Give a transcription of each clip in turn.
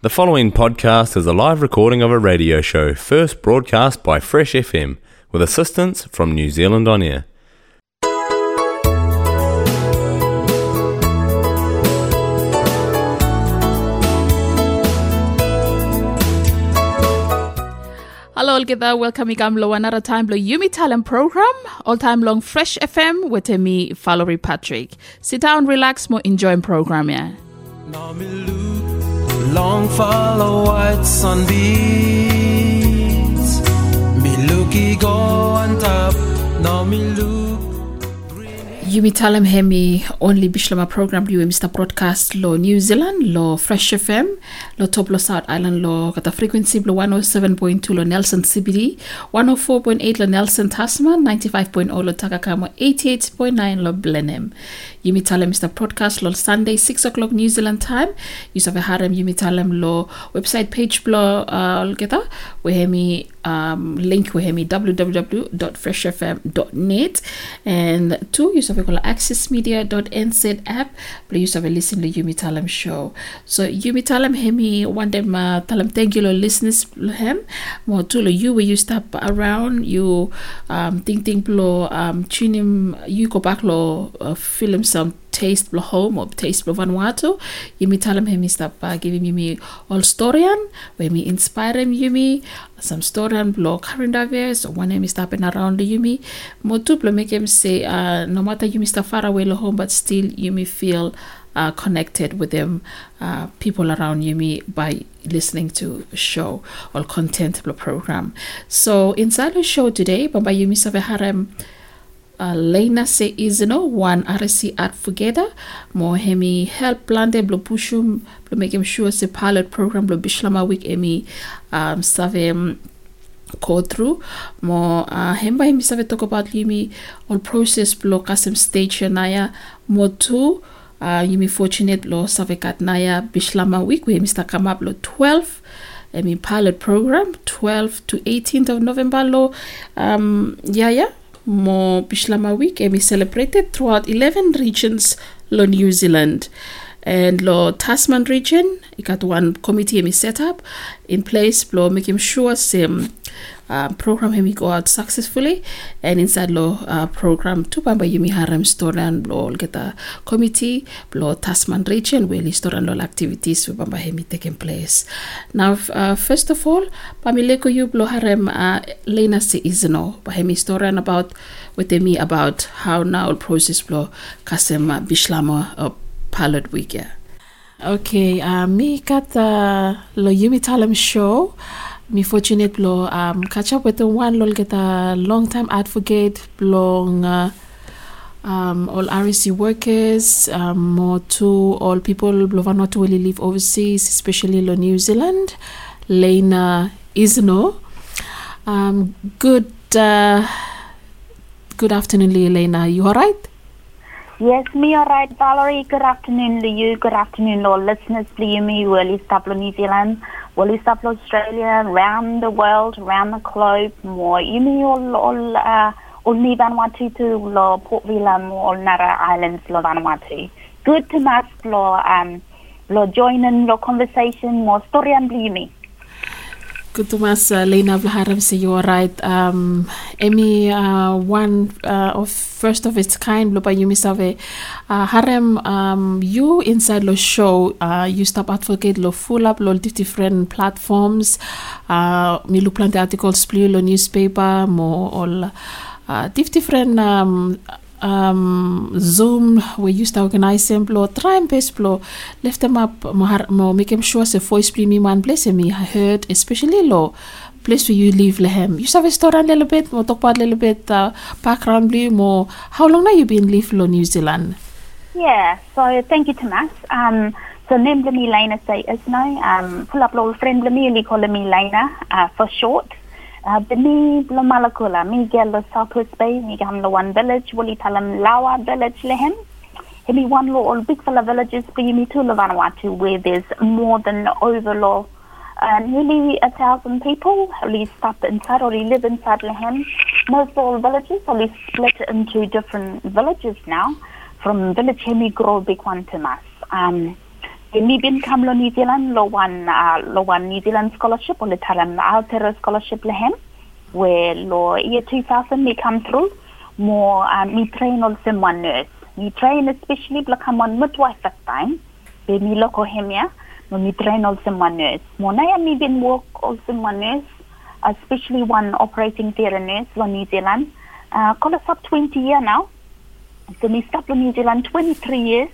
The following podcast is a live recording of a radio show first broadcast by Fresh FM with assistance from New Zealand On Air. Hello, all together. Welcome to another time the Yumi Talem program, all time long Fresh FM with me, Valerie Patrick. Sit down, relax, more enjoying program, yeah. Long follow white sunbeams. Me looky go on top. Now me look. Yumi hemi only bishlama program liwe Mr. Broadcast lo New Zealand lo Fresh FM lo top lo South Island lo kata frequency lo 107.2 lo Nelson CBD 104.8 lo Nelson Tasman 95.0 lo Takakama 88.9 lo Blenheim Yumi Mr. Broadcast lo Sunday 6 o'clock New Zealand time Yusuf harem Yumi Talem lo website page lo uh, kata wehemi um, link wehemi www.freshfm.net and two use of a accessmedia.nz app but use of a listen to Yumi Talem show. So Yumi Talem hemi one day ma talam thank you lo listeners hem. Mo tulo you where you stop around you um think think lo um you go back lo uh, film some taste blo home or taste blo Vanuatu. Me all storian where me inspire him yumi. Some storian blo current affairs or one hemi stopping around the yumi. Mo tu blo make him say uh, no matter yumi stop far away home but still yumi feel uh, connected with them uh, people around Yumi by listening to show or content the program. So inside the show today, Bamba Yumi Save Harem uh, Lena se izino one RC advocate mo hemi help plante blo pushum blo make him sure se pilot program blo bishlama week emi um, save him go through. Mo uh, hemba hemi save talk about yumi all process blo kasem stage naya. Mo tu uh, yumi fortunate lo save kat naya bishlama week. We mr come up lo 12 emi pilot program 12 to 18th of November lo um yeah yeah mo Bishlama week and we celebrated throughout 11 regions lo New Zealand and lo Tasman region. It got one committee and we set up in place lo making sure same uh, program hemi go out successfully and inside lo uh, program tu bamba yumi harem storan lo get a committee lo Tasman region where storan lo activities we bamba hemi taking place now uh, first of all pamileko you lo harem uh, lena se izno ba hemi storan about with me about how now process lo kasem uh, bishlama uh, pilot. Okay, uh, me uh, lo Yumi Talem show. Me fortunate lo um, catch up with one lo get a long time advocate long uh, um, all RSE workers, um, more to all people blo not really live overseas, especially lo New Zealand. Lena Isno. Um, good uh, good afternoon, Lena. You all right? Yes, me all right, Valerie. Good afternoon to you. Good afternoon, all listeners you, me, Willie Staplo, New Zealand, Willie Staplo, Australia, around the world, around the globe, more. You me all, uh, ni Vanuatu to lo Port Vila, more Nara Islands, lo Vanuatu. Good to mas lo, um, lo join in conversation, more story and me. Good to uh, Lena Vlaharam say you are right. Um, Emi uh, one uh, of first of its kind lo pa Yumi Save. Uh, harem um, you inside the show uh, you stop advocate lo full up lo different platforms. Uh, mi articles pli lo newspaper mo all uh, different um, um, Zoom we used to organize them blo try and best blo lift them up make them sure se voice bli me man bless me I heard especially lo place where you live lehem you have a story a little bit mo talk about a little bit uh, background bli mo how long now you been live lo New Zealand Yeah, so thank you, Tomas. Um, so name me Lena say is no. Um, pull up little friend me, call me Lena uh, for short. Uh, lo malakula, mi gel lo Southwest Bay, mi gam lo one village, wali talam Lawa village lehem. Hemi one lo all big fella villages, you to lo Vanuatu where there's more than over lo uh, nearly a thousand people only stop inside or live inside Lehem. Most all villages only split into different villages now. From village Hemi grow big one to mas. Um, mi bin kam lo New Zealand lo one uh, lo one New Zealand scholarship o le talam Aotearoa scholarship le hem where lo year 2000 me come through more um, me train also one nurse. Me train especially bla come on midwife that time be me loko hem ya mo me train also one nurse. Mo na ya bin work also one nurse especially one operating theatre nurse lo New Zealand. Uh, call us up 20 year now. So me stop lo New Zealand 23 years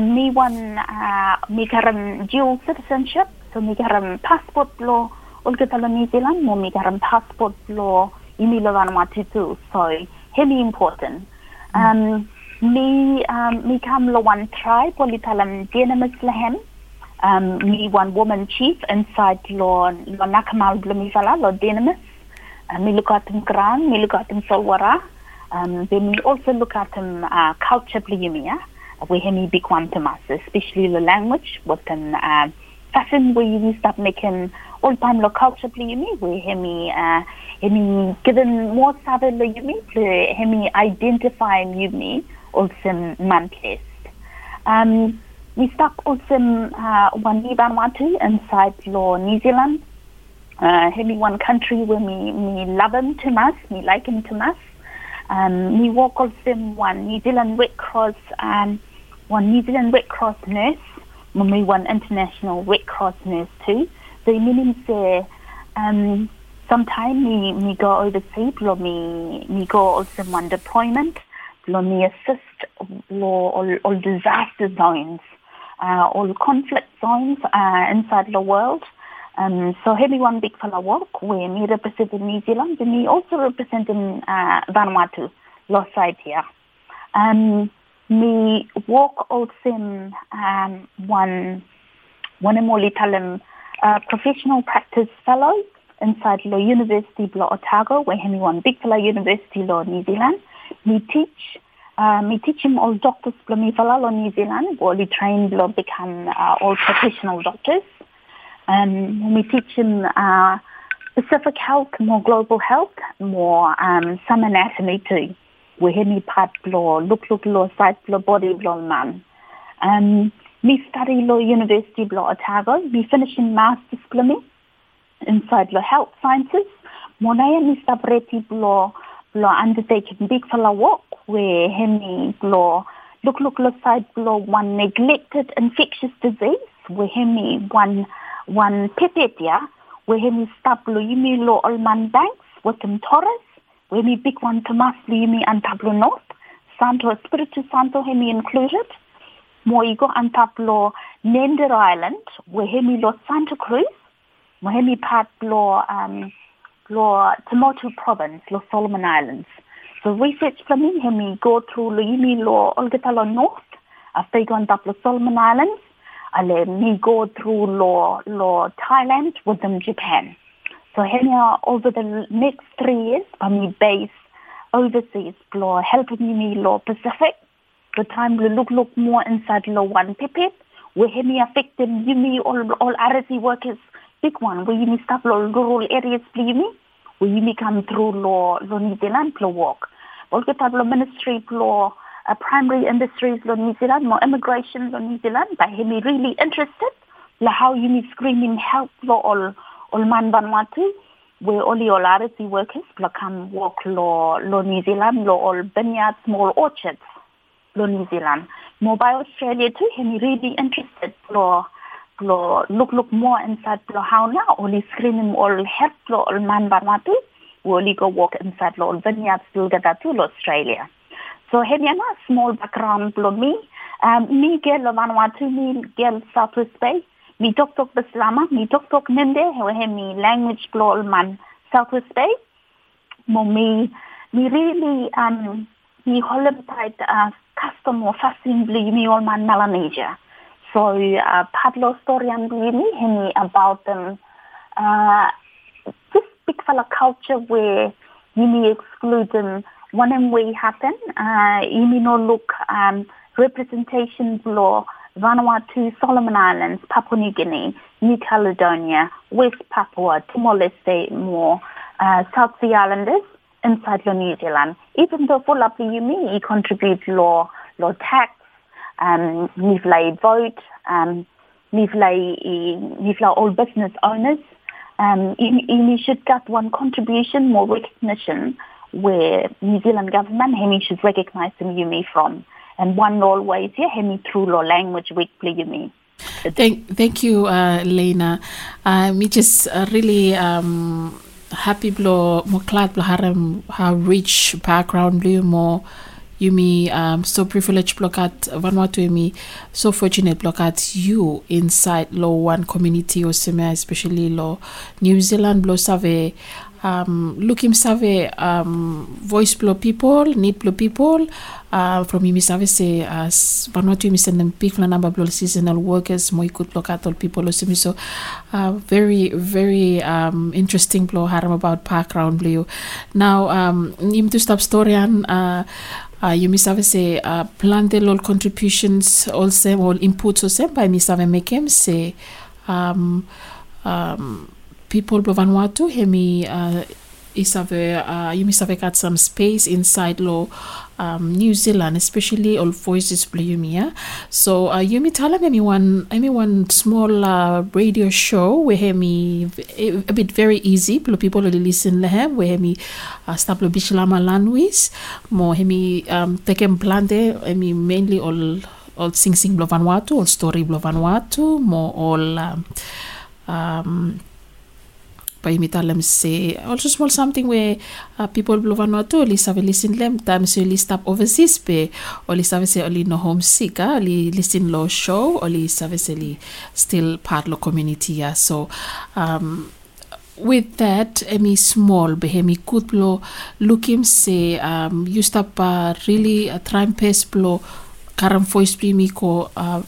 me one uh, me karam dual citizenship so me karam passport lo ulkatalo New Zealand mo me karam passport lo imilo Vanuatu too so heavy important. Um, me um, one um, woman chief inside lo lo nakamal blumifala lo dynamis uh, look at him ground me look at him solwara. Um, then we also look at him uh, culture to us, especially the language, an uh, fashion we start making all time lo culture me, hemi uh hemi given more lo yumi, hemi identify yumi also man place. Um we stop also uh one Vanuatu inside lo New Zealand. Uh hemi one country where me me love him to us, me like him to us. Um, me work also one New Zealand Red Cross um, one New Zealand Red Cross nurse, me one international Red Cross nurse too. So means uh, um, sometime me me go overseas, lo me me go also one deployment, lo me assist lo all, disaster zones, uh, all conflict zones uh, inside the world. Um, so heavy one big fella work where me representing New Zealand and me also representing uh, Vanuatu, lost side here. Me walk also um, one one more talam uh, professional practice fellow inside Law University Law Otago, where he one big fellow University Law New Zealand. Me teach uh, teach him all doctors fellow Law New Zealand, where he train Law become uh, all professional doctors. Um, we teach him uh, Pacific health, more global health, more um, some anatomy too we hemi part law, look look law, site law, body law man. Um, me study law University law Otago, me finishing master's plumbing inside law health sciences. Monaya me separate law law undertaking big fella work. Where hemi law look look law side law one neglected infectious disease. Where hemi one one yeah. Where hemi stop law yumi law all man banks with them Torres Wemi big one Tomas Limi and Pablo North, Santo Espiritu Santo hemi included. Moigo and Pablo Nendö Island, where hemi lo Santa Cruz, Mohemi part lo um lo Temotu province, lo Solomon Islands. So research for me, hemi go through lo yimi lo Olgatalo North, after go on lo Solomon Islands, ale me go through lo lo Thailand with them Japan. So here we are over the next three years, I'm base overseas, law helping me law Pacific. The time we look look more inside law one pipit. We have me affecting you me all all RSE workers big one. We me stop law rural areas please me. We me come through law law New Zealand law work. All get law ministry law uh, primary industries law New Zealand, more immigration law New Zealand. But he me really interested. La how you me screaming help law all Ulman Vanuatu, where only all RSE workers come work lo, lo New Zealand, lo all vineyards, small orchards, lo New Zealand. Mobile Australia too, him really interested lo, lo look look more inside lo how now, only screening all help lo Ulman Vanuatu, we only go walk inside all vineyards, lo to Australia. So you a small background lo me, um, me girl Vanuatu, me girl Southwest Bay, tok tok beslama, mi tok tok nende, he mi language global man Southwest Bay. Mo mi really, um, mi holem uh, custom or fasting bli mi all man Melanesia. So, uh, Pablo Storian bli mi, mi about them, uh, this big fella culture where you may exclude them one and way happen, uh, you may not look, um, representation law, Vanuatu, Solomon Islands, Papua New Guinea, New Caledonia, West Papua, Timor-Leste, more uh, South Sea Islanders, inside your New Zealand. Even though for Lapi Yumi, he contribute law, law tax, um, niflay vote, um, niflay, niflay all business owners. Um, you should get one contribution, more recognition, where New Zealand government, hemi should recognize them you from. And one always, yeah, hemi through law language week, you me. Thank, thank you, uh, Lena. Um, it is uh, really um, happy blo mo glad blo harem how rich background blue mo Yumi um, so privileged block at Vanuatu Yumi so fortunate block at you inside law one community or semi especially law New Zealand blow save um, looking save um, voice blow people need blow people. Uh, from Yumi save say as Vanuatu Yumi send them big number blow seasonal workers good block at all people semi so uh, very very um, interesting blow haram about background blue now um, to stop story and uh, uh, you misave se uh, plante lol contributions also all inputs also by misave mekem se um, um, people of Vanuatu hemi uh, isave uh, you misave got some space inside law um, New Zealand, especially all voices Yumi. So uh, Yumi tell me one, I mean one small uh, radio show where me a bit very easy. People only listen lehem where me uh, stop lo bishlama language. Mo hemi um teken plante. I mean mainly all all sing sing blo Vanuatu, all story blo Vanuatu, mo all um, um paimitalem se also small something where uh, people blo Vanuatu li save listen lem tam se li stop overseas pe o li save se oli no homesick ah li listen lo show o li save se li still part lo community ya so um, with that emi small behemi kut blo lookim se um, you stop uh, really uh, try pes blo karam voice primi ko uh,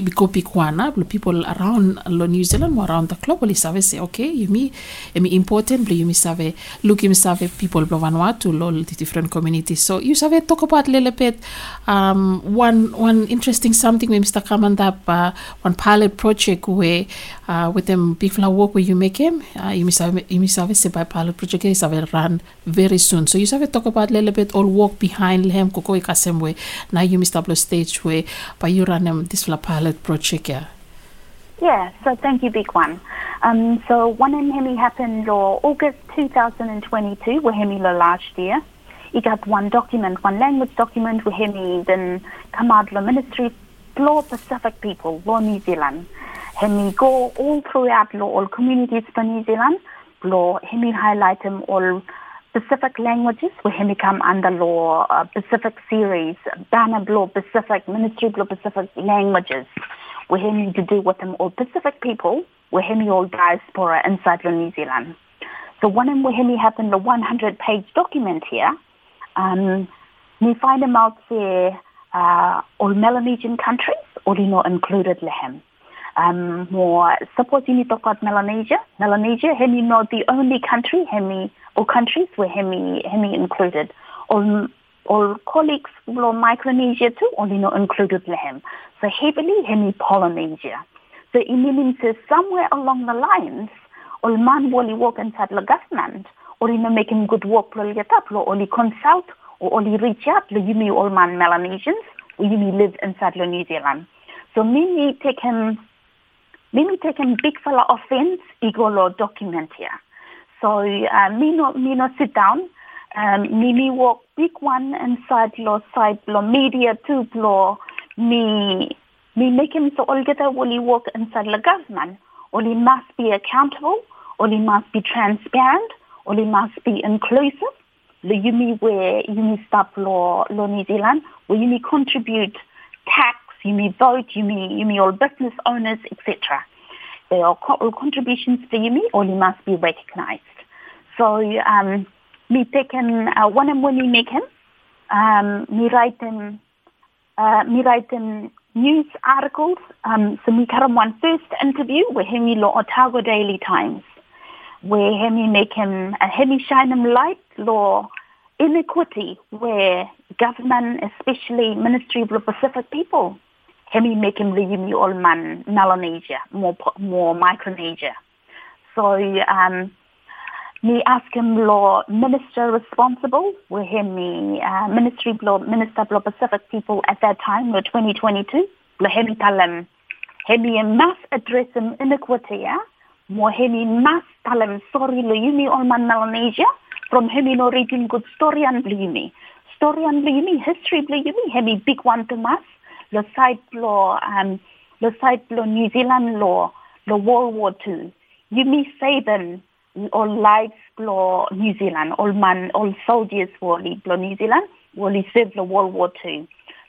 biko pikwana blo people around lo New Zealand mo around the globe li save se okay yumi emi important blo yumi save look yumi save people blo Vanuatu lo the different communities so you save talk about a little bit um, one one interesting something we Mr. Kamandap uh, one pilot project where uh, with them big flower work where you make him uh, you save you save se by pilot project is save run very soon so you save talk about a little bit all work behind him koko ikasem way now you Mr. stage where by you run them this flower project yeah? So thank you, Big One. Um, so one in Hemi happened on August 2022, where Hemi last year. He got one document, one language document, where Hemi then come out the ministry, law Pacific people, law New Zealand. Hemi go all throughout law, all communities for New Zealand, law Hemi highlight them all Pacific languages come under law, uh, Pacific series, banner law, Pacific, Ministry law, Pacific languages, need to do with them all Pacific people, he all diaspora inside New Zealand. So one where he happened the 100 page document here, um, we find them out there, uh, all Melanesian countries, or you know, included Lehem. Um, more, supporting talk about Melanesia, Melanesia, Hemi not the only country, Hemi or countries where Hemi, Hemi included, or, or colleagues from Micronesia too, only not included Lehem. So heavily Hemi Polynesia. So it means somewhere along the lines, or man wali work inside the government, or you know making good work lo lo only consult or only reach out lo you all man Melanesians, or you live inside New Zealand. So many take him take him big fella offense, ego lo document here. So uh, me no me no sit down. Um, me walk big one inside law side law media too law me me make him so will he work inside the government he must be accountable he must be transparent he must be inclusive. The you me where you me stop law law New Zealand where you me contribute tax, you may vote, you may, you me all business owners, etc. They are all contributions for you me or you must be recognized. So um, me taken uh, one and we make him, um, me write them, uh, me write them news articles. Um, so me cut him one first interview with him law Otago Daily Times, where him make him, uh, him shine him light law inequity where government, especially Ministry of the Pacific people, him make him leave all man Melanesia, more more Micronesia. So um, me ask him law minister responsible, we him me uh, ministry law minister law Pacific people at that time, the 2022, lo hemi talam, hemi mass address him iniquity, yeah? mo hemi mass talam sorry lo yumi all man Melanesia, from hemi no reading good story and yumi. Story and yumi, history yumi, hemi big one to mass, lo site law, um, the site law New Zealand law, the World War Two. Yumi say them all lives law New Zealand, all man, all soldiers were blo New Zealand, will serve the World War Two.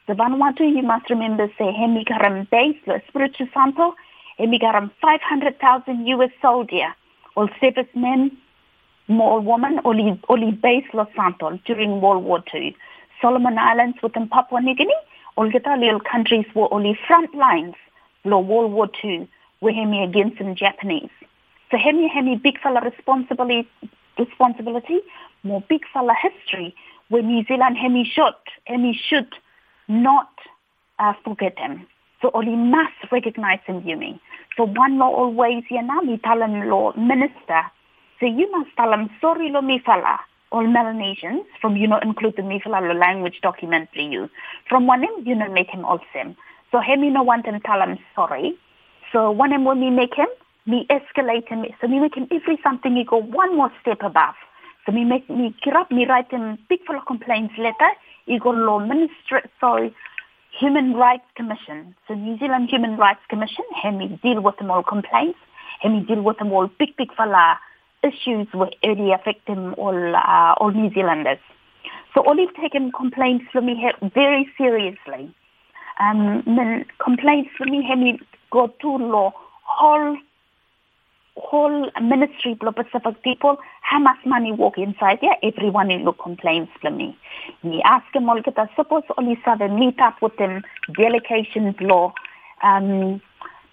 The Vanuatu, you must remember, say, hemi karam base, lo Espiritu Santo, hemi karam 500,000 US soldier, all servicemen, more women, only, only base Los Santos during World War Two. Solomon Islands within Papua New Guinea, little countries were only front lines, blo World War Two, were hemi against the Japanese. So hemi hemi big fella responsibility, responsibility, more big fella history, where New Zealand hemi should, hemi should not uh, forget him. So only must recognize him, mean. So one law always, you know, me tell him law minister. So you must tell him, sorry lo mi fella, all Melanesians, from, you know, include the Mifala language document, please. From one him, you know, make him all same. So him, you know, want him tell him sorry. So one him when we make him, me escalate him. So me make him every something he go one more step above. So me make me get up, me write him big full of complaints letter. He go law ministry, sorry, Human Rights Commission. So New Zealand Human Rights Commission, him me deal with them all complaints. Him deal with them all big big fella issues where really affect them all uh, New Zealanders. So all he've taken complaints from me very seriously. Um, complaints from me, he go to law whole whole ministry of Pacific people, how much money walk inside there? Everyone in look complaints to me. Me ask him all suppose only seven meet up with them delegation law um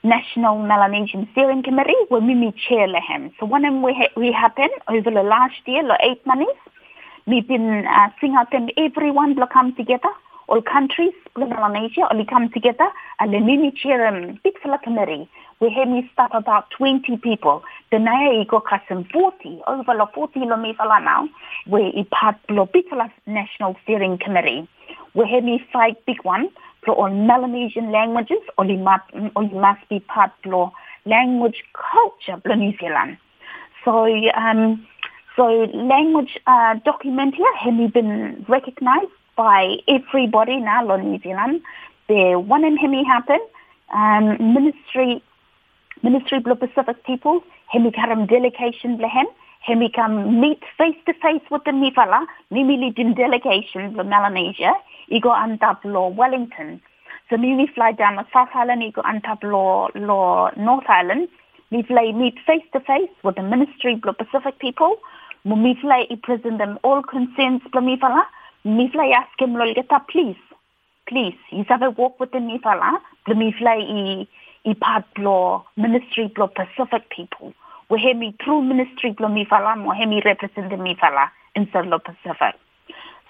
National Melanesian Steering Committee where me me chair him. So when we we happen over the last year, like eight months, we've been uh, sing out them everyone will come together all countries, Melanesia, only come together and then me chair um, big fella committee we had me start about 20 people. The naya iko kasem 40, over la 40 lo mi fala now, we part lo pitala National Steering Committee. We had me fight big one for all Melanesian languages, or you must, or you must be part lo language culture lo New Zealand. So, um, so language uh, document here have been recognized by everybody now lo New Zealand. The one in Hemi happened. Um, ministry Ministry of Pacific people, hemi karam delegation blehem, hemi kam meet face to face with the Mifala, mimi din delegation of Melanesia, ego antap law Wellington. So me fly down the South Island, ego antap law law North Island, me fly meet face to face with the Ministry of Pacific people, me fly present them all concerns bla Mifala, me fly ask him lol get up please, please, you have a walk with the Mifala, the fly i part blo ministry blo Pacific people. We have me through ministry blo mi fala mo have me represent the mi fala instead lo Pacific.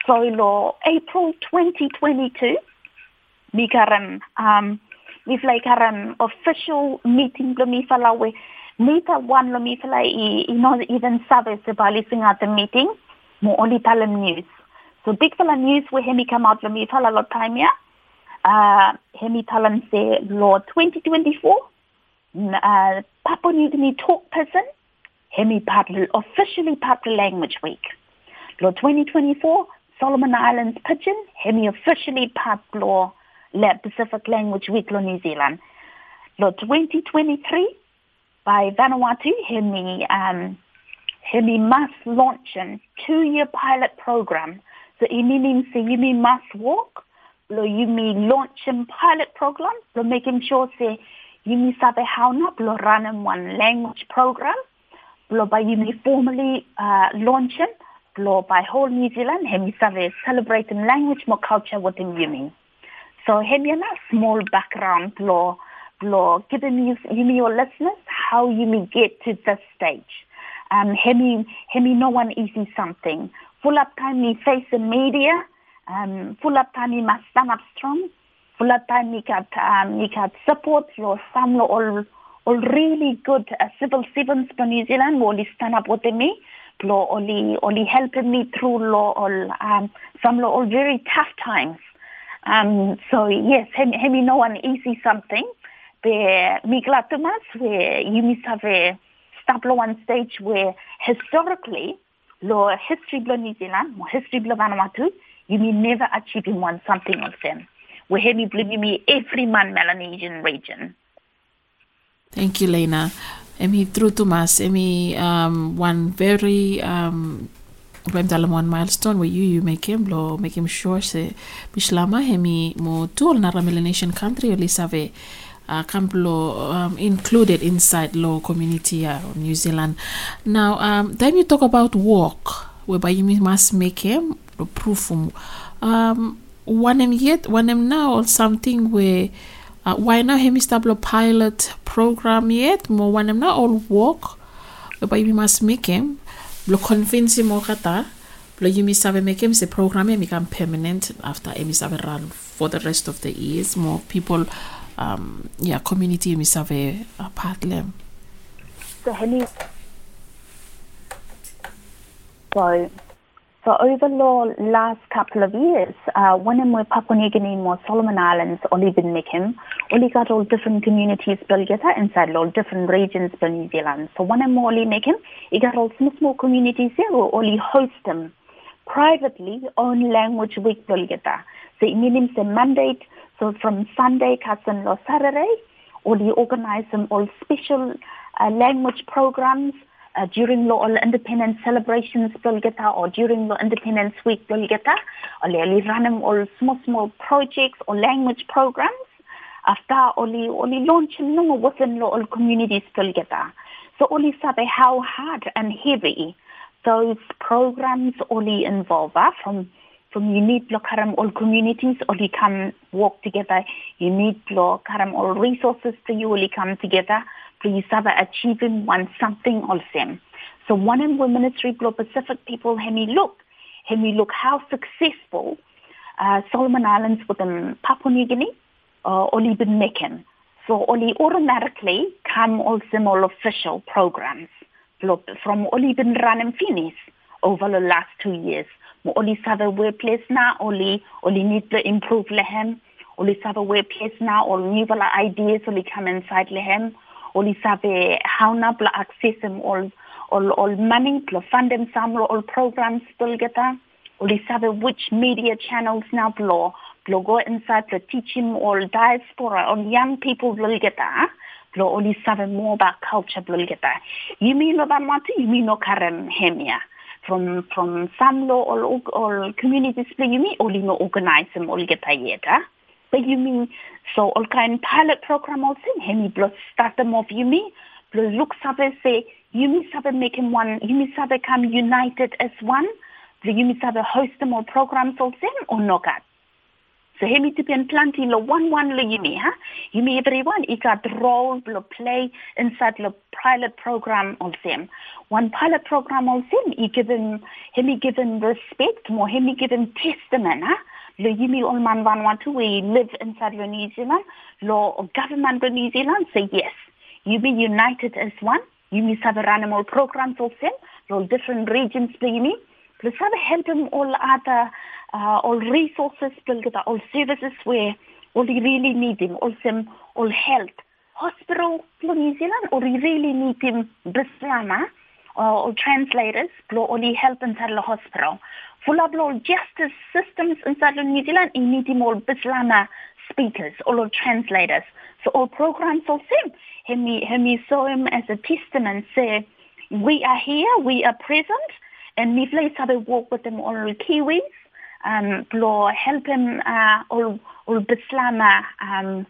So lo April 2022 mi karam um mi karam official meeting blo mi fala we Nita one lo i, i not even service about listening at the meeting mo only talam news. So big fala news we have me come out lo mi fala lo time ya uh, hemi se law 2024 Papua New Guinea talk person hemi part officially part language week. Law 2024 Solomon Islands pidgin hemi officially part law Pacific language week law New Zealand. Law 2023 by Vanuatu hemi um, hemi must launch a two-year pilot program. So means you mean must walk? Lo yumi launch a pilot program? Lo making sure say yumi sabe how not lo run in one language program. Lo by yumi formally uh, launching lo by whole New Zealand. Hemi sabe celebrating language more culture within yumi so hemi a small background lo lo giving you yumi your listeners how yumi get to this stage. Um hemi hemi no one easy something? Full up time me face the media. Um, full of time you must stand up strong. You got um, got support your some all all really good uh, civil servants from New Zealand will stand up with me. Lo oli oli helping me through lo all um, some lo all very tough times. Um, so yes, hemi, hemi no one easy something. Be mi glad mas where you must have a stable one stage where historically lo history blo New Zealand, mo history blo Vanuatu, you may never achieve in one something of them. We blo me every man Melanesian region. Thank you, Lena. Emi through to mas, emi um, one very um, one milestone where you you make him lo make him sure se bishlama hemi mo tuol na Melanesian country oli save uh, camp law um, included inside law community uh, New Zealand. Now, um, then you talk about work, whereby you must make him proof um, one him yet, one him now, something where uh, why not him establish pilot program yet, more one him now all work, whereby you must make him lo convince mo kata lo yumi sabe make him se program become permanent after emi sabe run for the rest of the years. More people um yeah community yumi sabe a part lem so Henny so so over the last couple of years, uh, I'm Papua New Guinea or Solomon Islands, or even Nikim, only got all different communities built together inside all different regions of New Zealand. So when I'm only Nikim, you got all small, small communities there, or only host them privately on language week built together. So it means the mandate, so from Sunday, Kasan, or Saturday, you organize them all special uh, language programs, uh, during all independence celebrations Bulgata or during the independence week or really running all small small projects or language programs. After only launching no within lo all communities Bulgata so only sabe how hard and heavy those programs only involve uh, from from you need karam all communities only come work together. You need karam all resources to you only come together please have achieving one something of them. So one in women ministry Globe Pacific people me look, me look how successful uh, Solomon Islands with them Papua New Guinea uh, only been making. So only automatically come also all official programs from only been running finis over the last two years. Mo only have a workplace now, only only need to improve lehem. Only have a workplace now, or new ideas only come inside lehem o li save hauna bla access em all all all money bla fund them some all programs still get that o li save which media channels now bla bla go inside to teach him all diaspora on young people will get that bla o li save more about culture will get that you mean no karen hemia. From from some law or or communities you mean only no organize them all get that yet huh? But you mean so all kind pilot program also? Hemi plus start them off you mean? Plus look sabe say you mean sabe make him one you mean sabe come united as one? Do you mean sabe host them all programs also or no got so hemi to be plenty lo one one lo you mean huh? You mean everyone he got role lo play inside the pilot program also. One pilot program also he given hemi given respect more hemi given testament huh yimi on man Vanuatu, we live inside of New Zealand, lo government of New Zealand say yes. You be united as one. You may have animal programs also, lo different regions yumi. Plus have help them all other uh, all resources, build all services where all you really need them, also all health. Hospital for New Zealand, or you really need them or, or translators, or only help inside the hospital full justice systems inside of New Zealand, you need more Bislama speakers, all translators. So all programs all same. Hemi, hemi saw him as a testament, say, we are here, we are present, and me place have work with them all Kiwis, um, help him uh, all, all Bislama, um,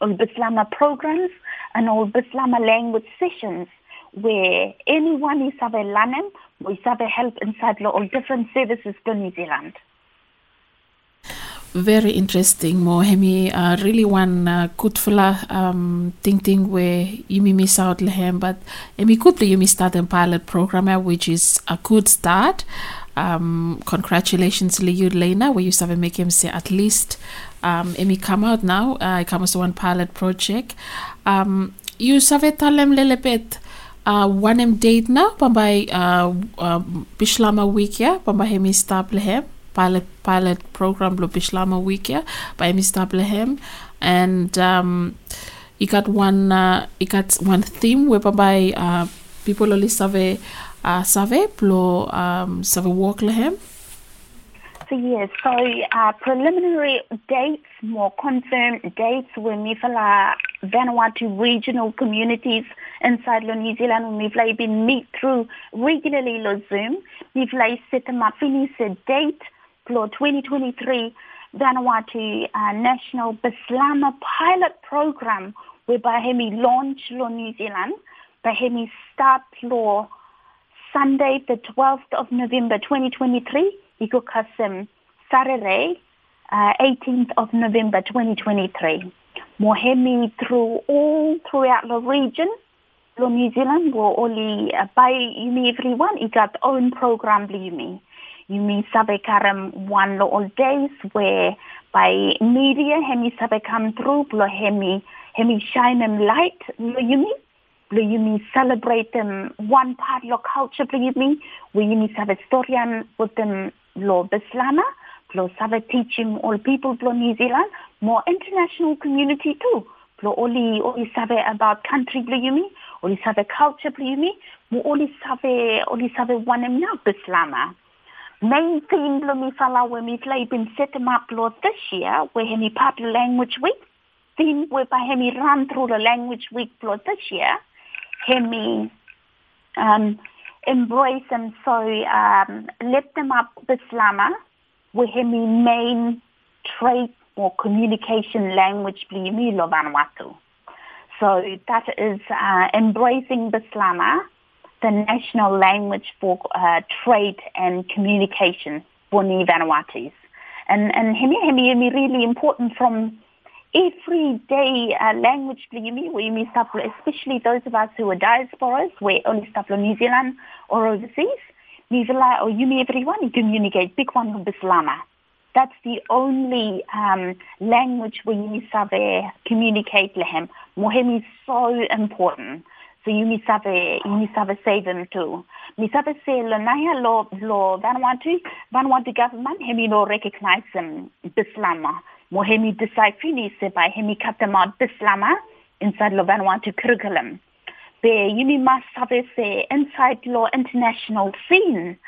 all Bislama programs and all Bislama language sessions where anyone is have a learning, we have a help inside all different services to New Zealand. Very interesting, Mohemi. Uh, really one uh, good um, thing thing where you miss out lehem, but emi good you start a pilot program which is a good start. Um, congratulations to you, Lena, where you have make him say at least um, emi come out now. Uh, it comes to one pilot project. Um, you have a talem lelebet uh, one em date na pambai uh, uh, Bishlama ya pambai hemi staplehem pilot pilot program lo Bishlama week ya by hemi staplehem and um, got one uh, got one theme whereby uh, people only save uh, save plo um, save walk lehem So yes, so uh, preliminary dates, more confirmed dates when we feel uh, Vanuatu regional communities inside New Zealand when been meet through regularly lo Zoom. Like, set them up, finish a date for 2023 Vanuatu uh, National Bislama pilot program whereby hemi launch lo New Zealand, by hemi start lo Sunday the 12th of November 2023 Iko Kasim Saturday, uh, 18th of November 2023. Mohemi through all throughout the region, New Zealand, will only uh, by Yumi everyone, you got own program Yumi. Yumi sabe karam one lo all days where by media hemi sabe come through, lo hemi hemi shine them light lo Yumi. Lo Yumi celebrate them one part lo culture lo Yumi. We Yumi sabe historian with them lo Bislama, lo sabe teaching all people lo New Zealand, more international community too. Lo oli oli sabe about country lo yumi, oli sabe culture lo yumi, mo oli sabe oli sabe one em now Bislama. Main theme lo mi fala when mi play been set them up lo this year, where hemi popular language week. Theme we whereby hemi run through the language week lo this year. Hemi um, embrace them so um, lift them up The Bislama with him main trade or communication language blimi lo Vanuatu. So that is uh, embracing Bislama, the national language for uh, trade and communication for Ni Vanuatus. And and hemi hemi hemi really important from everyday uh, language blimi we miss saplo especially those of us who are diasporas we only saplo New Zealand or overseas. Ni vela or yumi everyone you communicate. Big one with Bislama that's the only um, language where you sabe communicate lehem mohem is so important. So you sabe you sabe say them too. Mi sabe say lo naya lo lo Vanuatu Vanuatu government hemi no recognize them Bislama mo hemi decide fini se by hemi katama bislama inside lo Vanuatu curriculum. Be yumi mas inside lo international scene,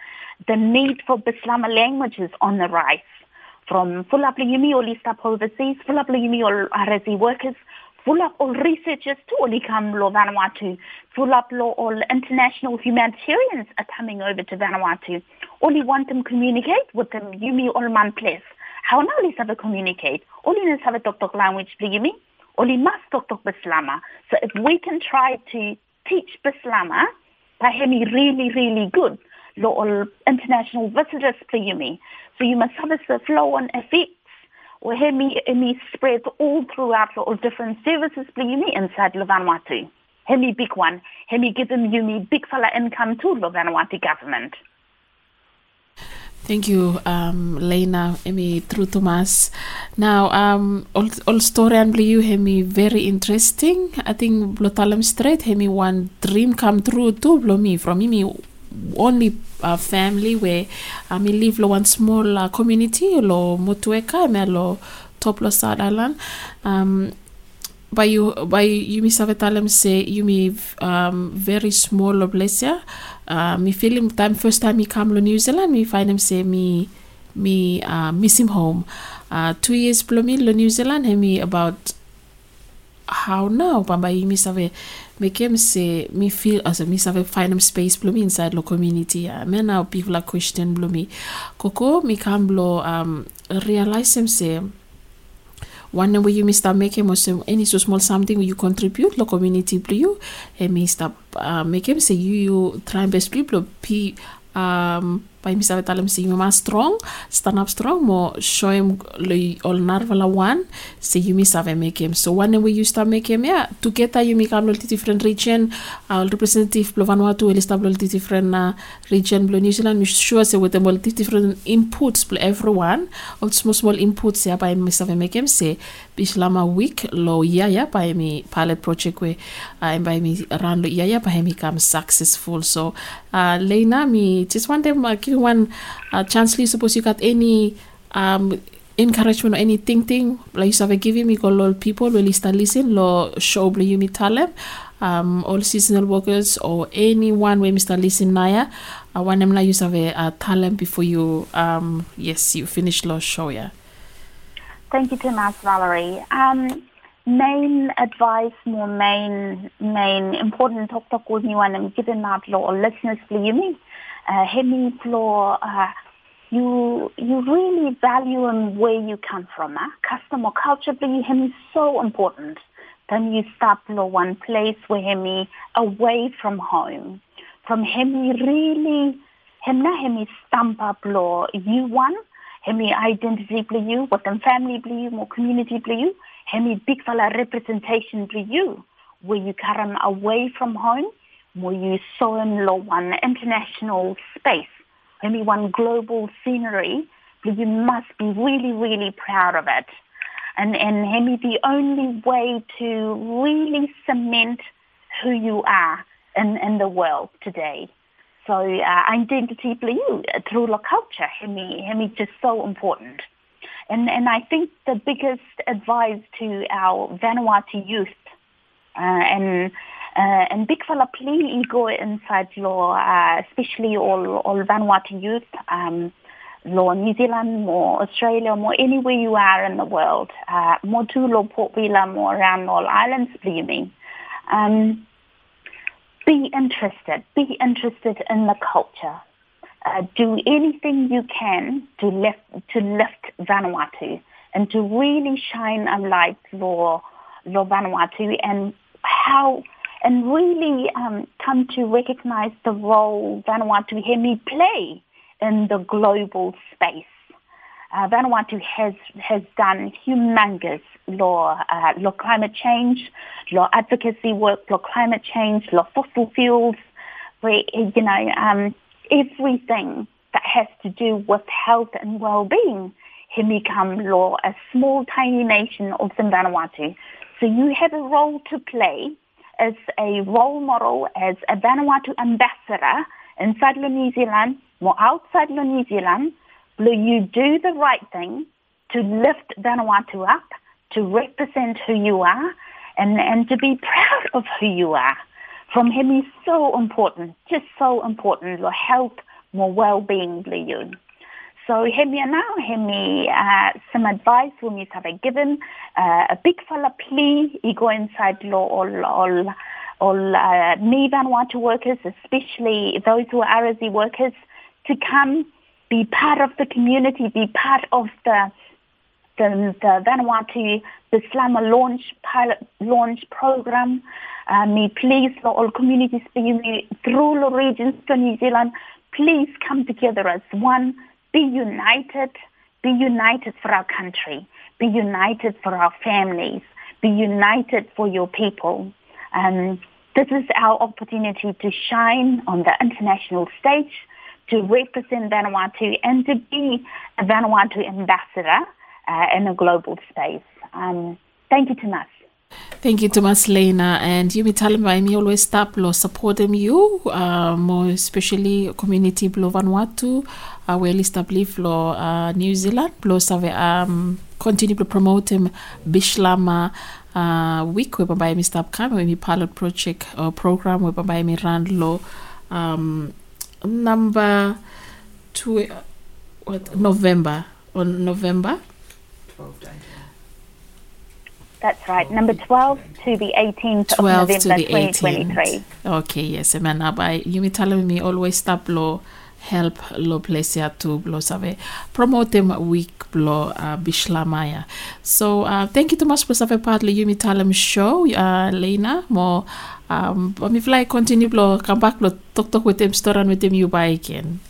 the need for Bislama languages on the rise. From full up yumi up overseas, full up yumi or RSE workers, full up all researchers to only come lo Vanuatu, full up lo all international humanitarians are coming over to Vanuatu. Only want them communicate with them yumi all man place. How now li sabe communicate? Only na sabe tok tok language bligi mi? Only must tok tok Bislama. So if we can try to teach Bislama, pahemi really, really good. Lo international visitors bligi mi. So you must have the flow on effects. Or hemi, hemi spread all throughout all different services bligi mi inside Vanuatu. Hemi big one. Hemi give them you me big fella income to Vanuatu government. Thank you, um, Lena, Emi True Thomas. Now, um, all, all story and you, Hemi, very interesting. I think Blotalam Straight, Hemi, one dream come true too, blow me from me only uh, family where I um, live lo one small uh, community lo Motueka, me lo top lo South Island. Um, by you by you mi say you mi um, very small lo blessia. Uh, mi feel him time first time he come to New Zealand, me find him say me me uh, miss him home. Uh, two years below me to New Zealand, he me about how now, but by me save make him say me feel as a me save find him space below me inside the community. Uh, me now people are question below me. Coco me come below um realize him say one way you start making or any so small something you contribute the community to you. And may uh, start uh, make him say you you try best people p um by mi save talam si ma strong stand up strong mo show him le ol narvala one se yumi save make him so when we used to make him yeah together yumi kam lo different region uh, representative blo Vanuatu el stablo different uh, region blo New Zealand mi sure se with them different inputs blo everyone all small small inputs ya by mi save make him se bislama week lo ya ya by mi pilot project we uh, by mi ran lo ya ya by mi kam successful so uh, Lena me just want them uh, give one uh, chance suppose you got any um, encouragement or anything thing like you have given me all people will start listen lo show bli you talem um, all seasonal workers or anyone where Mr. Listen Naya, I want them you have a, talent before you um yes you finish lo show yeah. Thank you, Tomas Valerie. Um, main advice, more main, main important talk talk with me when I'm giving out law or listeners for me. Uh, hemi floor, uh, you, you really value and where you come from. Uh? Customer culture for you, hemi so important. Then you start law one place where hemi away from home. From hemi really, hemna hemi stamp up law you one, hemi identity for you, what family for you, more community for you hemi big fella representation to you, where you come away from home, where you saw in law one international space, hemi one global scenery, but you must be really, really proud of it. And, and hemi the only way to really cement who you are in, in the world today. So uh, identity you through the culture, hemi, hemi just so important. And, and I think the biggest advice to our Vanuatu youth uh, and uh, and big fella please go inside law, uh, especially all all Vanuatu youth, um, law New Zealand, more Australia, more anywhere you are in the world, uh, more to law Port Vila, more around all islands, believe Um, be interested, be interested in the culture uh, do anything you can to lift to lift Vanuatu and to really shine a light for, for Vanuatu and how and really um, come to recognize the role Vanuatu Hemi play in the global space. Uh, Vanuatu has has done humongous law uh, law climate change, law advocacy work, law climate change, law fossil fuels, you know um, everything that has to do with health and well-being Himikam law, a small tiny nation of Vanuatu. So you have a role to play as a role model, as a Vanuatu ambassador inside New Zealand or outside New Zealand. You do the right thing to lift Vanuatu up, to represent who you are, and, and to be proud of who you are? from him is so important, just so important, your health, more well-being, you. So hemi now, hemi uh, some advice need to have given. Uh, a big fella plea, he go inside law all all all uh, me Vanuatu workers, especially those who are RSE workers, to come be part of the community, be part of the the, the Vanuatu Bislama launch pilot launch program. Uh, may please for all communities through the regions to New Zealand, please come together as one, be united, be united for our country, be united for our families, be united for your people. Um, this is our opportunity to shine on the international stage, to represent Vanuatu and to be a Vanuatu ambassador uh, in a global space. Um, thank you, Tomas. Thank you, Thomas Lena. And you me telling me always stop lo supporting you, uh, more especially community blo Vanuatu, uh, well established lo uh, New Zealand, blo save um, continue to promote him Bishlama uh, week whereby kama mi pilot project uh, program whereby mi run lo um, number two uh, what November on November 12 days. That's right. Number 12 to the 18th 12 of November 2023. Okay, yes. Man, by you me telling me always stop law help lo plesia to blo save promote them week blo uh, bishlamaya. So uh, thank you so much for save part le yumi talem show. Uh, Lena mo um mi fly continue blo come back blo talk talk with them store and with them you buy again.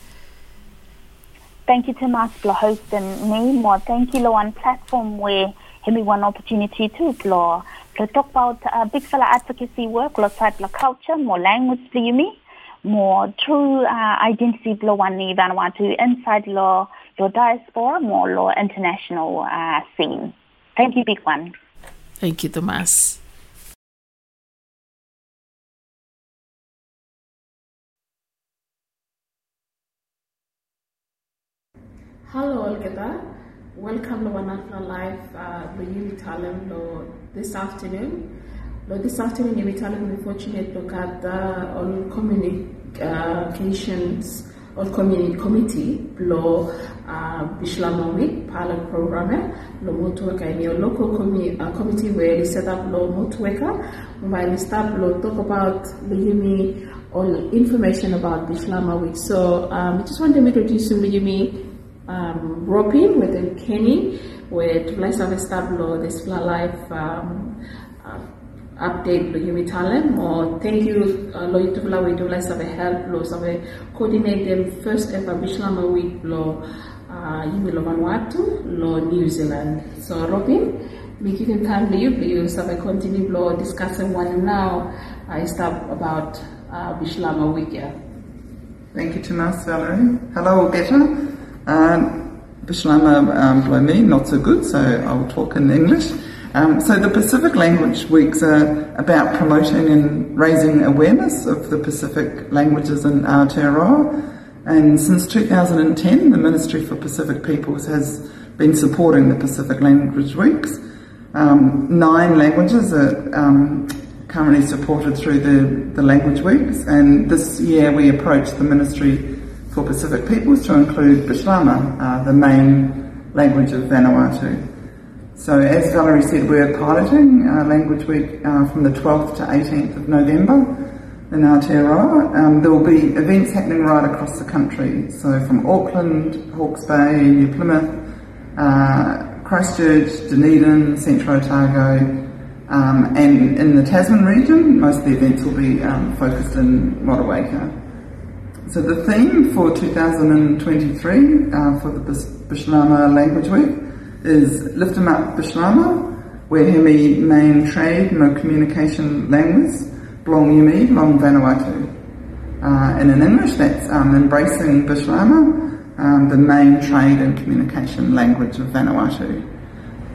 Thank you to Mas for hosting me. More thank you lo on platform where give me one opportunity to lo to talk about uh, big fella advocacy work, lo type lo culture, more language for you me, more true uh, identity lo one ni Vanuatu inside law, your diaspora, more law international uh, scene. Thank you, big one. Thank you, Thomas. Hello, Olgeta. Welcome to Wanafla Live, uh, the Yumi Talem lo this afternoon. Lo this afternoon, Yumi Talem, we fortunate at uh, on communications or community committee lo uh, Bishlama Week pilot program lo in your local commu- uh, committee where they set up lo Motueka while we start talk about the all information about Bishlama Week. So um, I just want to introduce you to Yumi um, Robin with Kenny with Tulesa Vestablo, this Fla Life um, uh, update lo yumi talem or thank you uh, lo youtube la we do like sabe help lo sabe coordinate them first ever Bishlama week lo uh, yumi lo Vanuatu lo New Zealand so Robin we give him time to you you sabe continue lo discussing one now I start about uh, Bishlama week yeah Thank you, Tomas Valerie. Hello, Alberta. Um, Bishlama um, me, not so good, so I will talk in English. Um, so the Pacific Language Weeks are about promoting and raising awareness of the Pacific languages in Aotearoa. And since 2010, the Ministry for Pacific Peoples has been supporting the Pacific Language Weeks. Um, nine languages are um, currently supported through the, the language weeks, and this year we approached the Ministry for Pacific Peoples to include Bishlama, uh, the main language of Vanuatu. So, as Valerie said, we're piloting uh, Language Week uh, from the 12th to 18th of November in Aotearoa. Um, there will be events happening right across the country, so from Auckland, Hawke's Bay, New Plymouth, uh, Christchurch, Dunedin, Central Otago, um, and in the Tasman region, most of the events will be um, focused in Motueka. So the theme for 2023 uh, for the Bis- Bishlama Language Week is Lift 'em Up Bishlama, where hemi main trade no communication language, blong yumi, long Vanuatu. Uh, and in English, that's um, embracing Bishlama, um, the main trade and communication language of Vanuatu.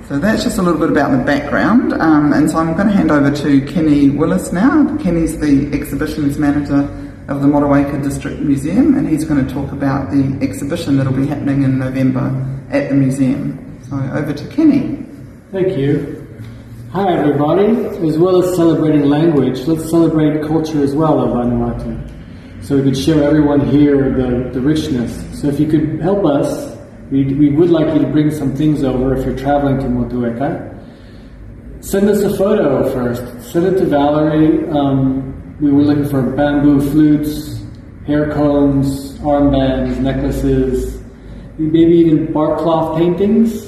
So that's just a little bit about the background, um, and so I'm going to hand over to Kenny Willis now. Kenny's the exhibitions manager of the Motueka District Museum, and he's going to talk about the exhibition that'll be happening in November at the museum. Over to Kenny. Thank you. Hi, everybody. As well as celebrating language, let's celebrate culture as well of Vanuatu. So we could show everyone here the, the richness. So if you could help us, we, we would like you to bring some things over if you're traveling to Motueka. Send us a photo first. Send it to Valerie. Um, we were looking for bamboo flutes, hair combs, armbands, necklaces, maybe even bark cloth paintings.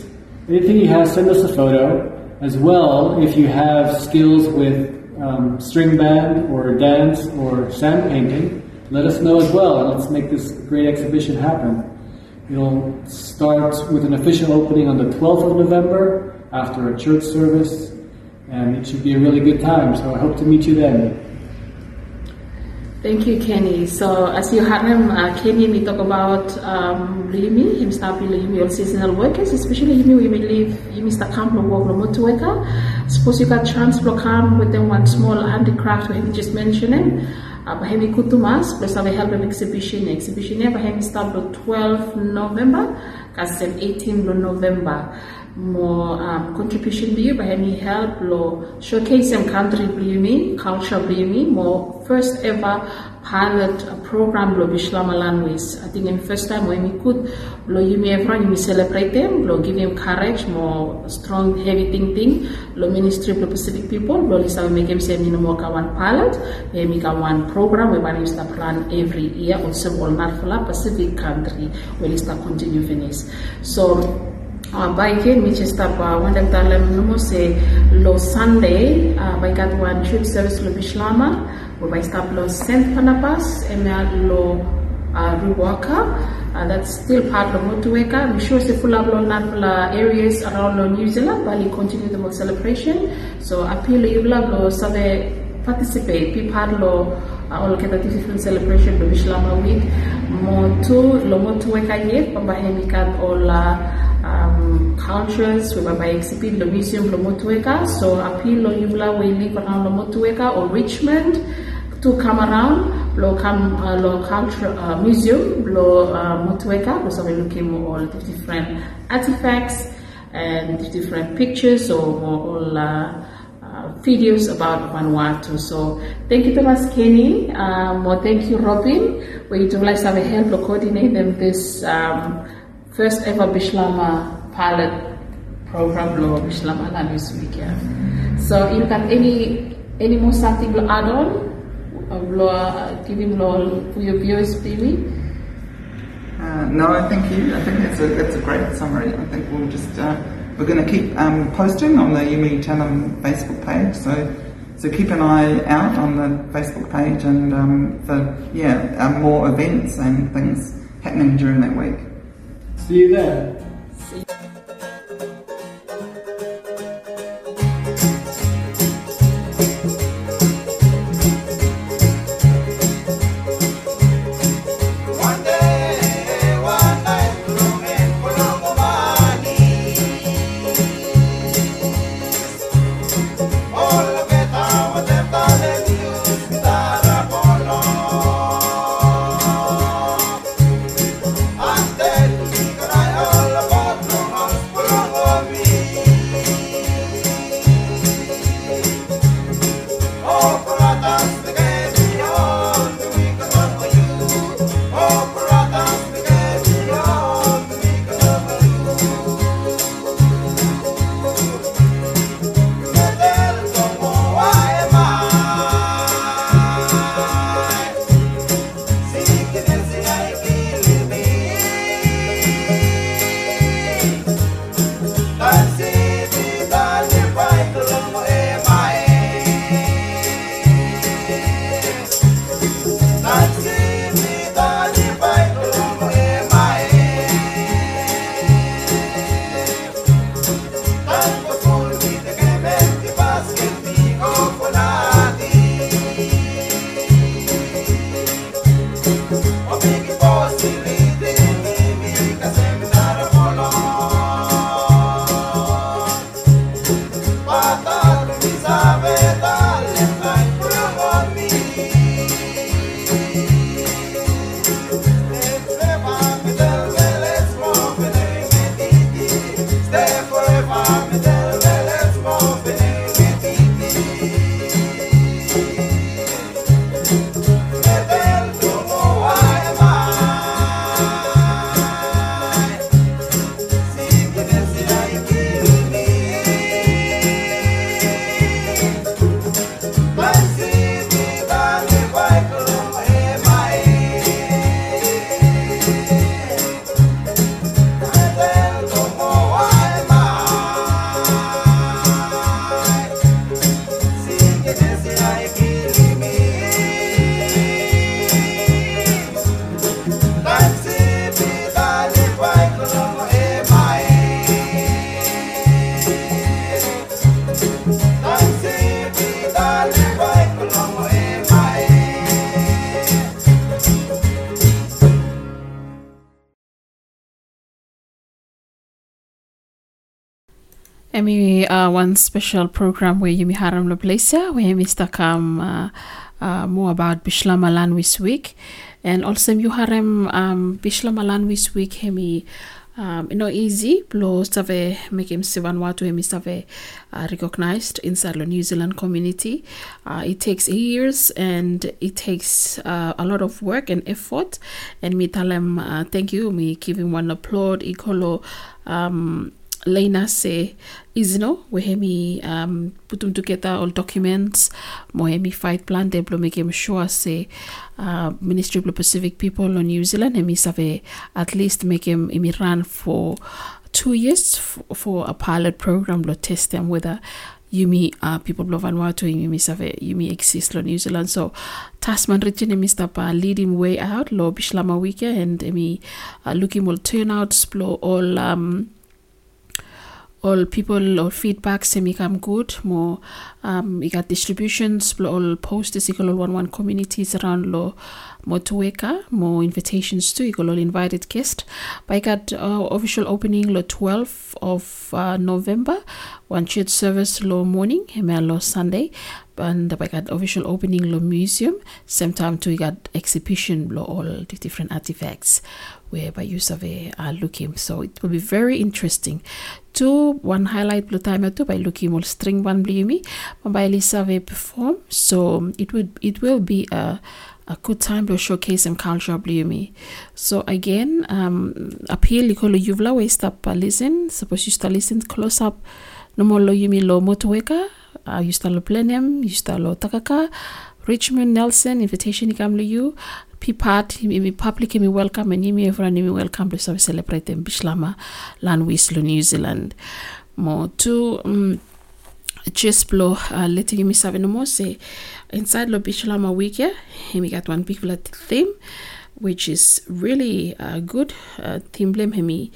Anything you have, send us a photo. As well, if you have skills with um, string band or dance or sand painting, let us know as well, and let's make this great exhibition happen. It'll start with an official opening on the 12th of November after a church service, and it should be a really good time. So I hope to meet you then. Thank you, Kenny. So, as you heard him, uh, Kenny, we talk about um, Limi, him start Limi all seasonal workers, especially Limi, we may leave Limi start camp no work motor worker. Suppose you got chance come with them one small handicraft where he just mentioning. Uh, Bahemi Kutumas, plus have a help of exhibition. Exhibition here, Bahemi start the 12th November, kasi 18th November. More um, contribution biyu bahemi help lo showcase some country biyu culture biyu more first ever pilot program lo Bishlama language. I think in first time when we could lo yumi everyone we celebrate them, lo give them courage, more strong heavy thinking, lo ministry lo Pacific people, lo lisa make them say more one pilot, we make one program we bani sta plan every year also all marfula Pacific country we lista continue finish. So uh, uh, Sunday uh, by got one trip service lo Bishlama we by stop lo Saint Panapas ema lo uh, uh, that's still part of Motueka. We sure se fula blo na areas around New Zealand, bali continue the celebration. So appeal ibla blo sabe participate, be part lo uh, different celebration do Islama week. Mo tu lo Motueka ye pambahe kat all um, cultures we by exhibit lo museum lo Motueka. So appeal lo ibla we live around lo Motueka or Richmond to come around lo come uh, lo culture uh, museum lo uh, we're looking all the different artifacts and different pictures or all uh, uh, videos about Vanuatu. So thank you Thomas Kenny, um, or thank you Robin. We utilize our help to coordinate them this um, first ever Bishlama pilot program lo Bishlama Week. So you got any any more something to add on? uh, giving law for your viewers, maybe? Uh, no, thank you. I think it's a that's a great summary. I think we'll just uh, we're going to keep um, posting on the Yumi Talem Facebook page. So so keep an eye out on the Facebook page and um, for yeah um, more events and things happening during that week. See you there. One special program where Yumi Haram Loblesa, where Yumi come uh, uh, more about Bishlama Language Week. And also you Harem um, Bishlama Language Week, Hemi um, you know, easy, blow save make him Vanuatu hemi save uh, recognized inside the New Zealand community. Uh, it takes years and it takes uh, a lot of work and effort. And me tell him uh, thank you, me give him one applaud, equal um, Lena se izno wehemi um, putum together all documents. Mohemi fight plan de blo make sure se uh, Ministry of Pacific People on New Zealand hemi save at least make him imi run for two years for a pilot program to test them whether Yumi uh, people of Vanuatu Yumi save Yumi exist lo New Zealand. So Tasman region emi stapa leading way out lo Bishlama week and emi uh, looking will turn out explore all um, all people or feedback semi come good more um we got distributions all posters equal all one one communities around lo motueka more invitations to equal all invited guest but I got uh, official opening lo 12th of uh, November one church service lo morning and lo Sunday. And I got official opening lo museum same time too we got exhibition lo all the different artifacts whereby you survey are looking. So it will be very interesting two one highlight blue time two by looking all string one blue by survey perform. So it would it will be a a good time to showcase some culture blue so again um appeal you you've always stop uh, listen. Suppose you start listen close up. No more lo yumi lo Motueka uh, you start lo plenum you start lo takaka. Richmond Nelson invitation ikamlo you pipat imi public imi welcome and imi everyone imi welcome. To celebrate in Bishlama land Wislo New Zealand. Mo to um, just blow uh, letting me seven more. Say inside lo Bishlama week yeah we got one big theme which is really uh, good uh, theme blame hemi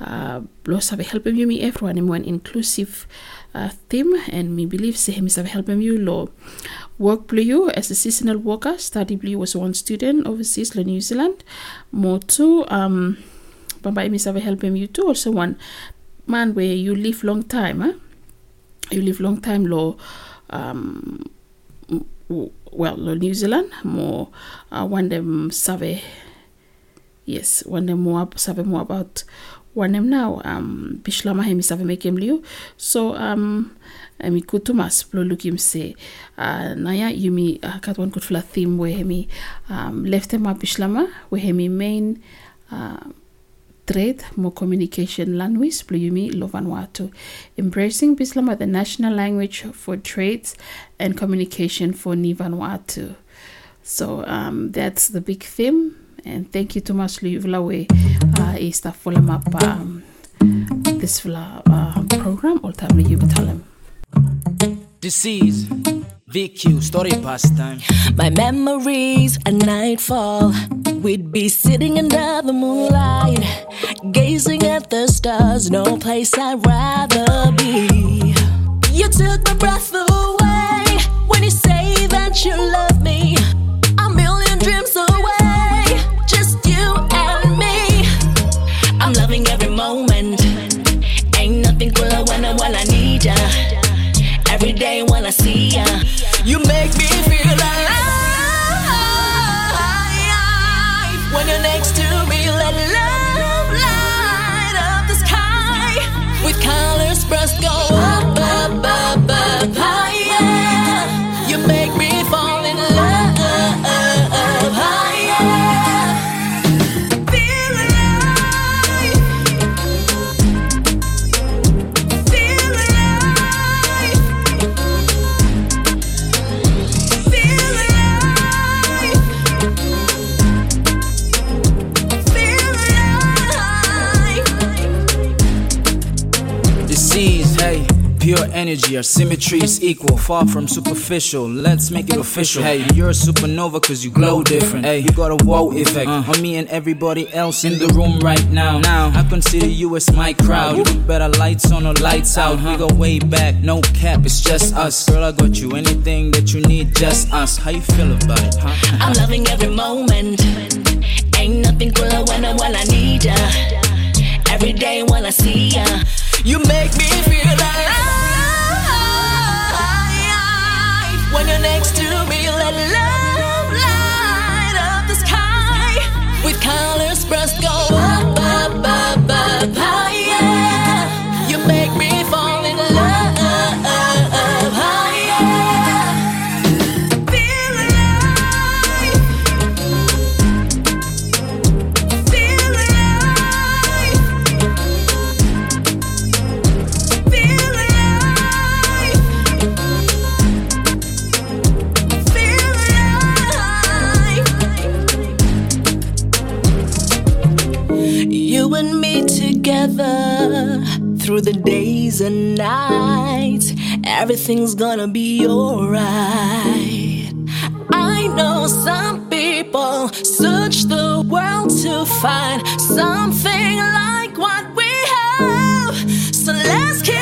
uh, blow sabe help me everyone in one inclusive uh, theme and me believe say him sabe help you lo work blue you as a seasonal worker. Study blue was one student overseas in New Zealand. More two um Bamba Emi sabe help you too. Also one man where you live long time huh? you live long time lo um well lo New Zealand. More uh, one them sabe yes one them more sabe more about now um bishlama hemi sabe make him liu so um mi kutumas plo lukim se uh, naya yumi uh, kat one kut fla theme where hemi um, left him up bishlama where hemi main uh, trade more communication language plo yumi lo Vanuatu embracing bislama the national language for trades and communication for ni Vanuatu so um, that's the big theme. And thank you too much Luyuvlawe uh, is the follow up um, this uh, program all time you tell them Disease, VQ, story pastime. My memories at nightfall. We'd be sitting under the moonlight, gazing at the stars. No place I'd rather be. You took my breath away when you say that you love me. Every day when I see ya, you make me energy, our symmetry is equal, far from superficial. Let's make it official. Hey, you're a supernova cause you glow different. Hey, you got a wow effect uh. on me and everybody else in the room right now. Now, I consider you as my crowd. You better lights on or lights out. Uh-huh. We go way back, no cap, it's just us. Girl, I got you anything that you need, just us. How you feel about it, huh? I'm loving every moment. Ain't nothing cooler when I, when I need ya. Every day when I see ya, you make me feel alive. When you're next to me, let love light up the sky. With colors burst go together through the days and nights. Everything's gonna be alright. I know some people search the world to find something like what we have. So let's keep.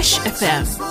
Fresh FM.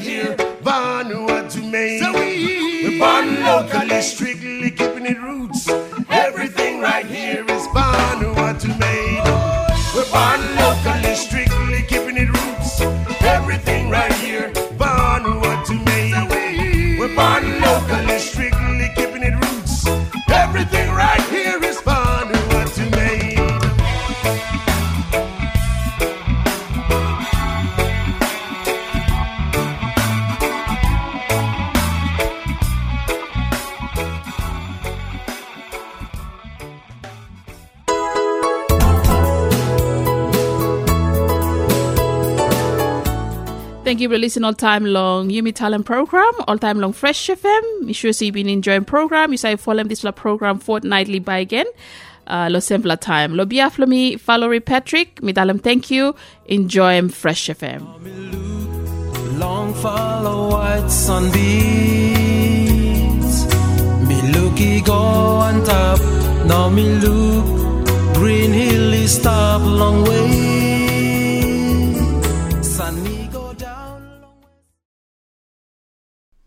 here, Vanuatu who. So we, we born locally. Listening all time long. Yumi Talem program, all time long Fresh FM. Make sure you've been enjoying program. You say follow this program fortnightly by again. Uh, lo simple time. Lo biaf lo mi Valerie Patrick. Mi dalam thank you. Enjoy Fresh FM. Long follow white sunbeams. Me looky go on top. Now me look green hill is stop long way.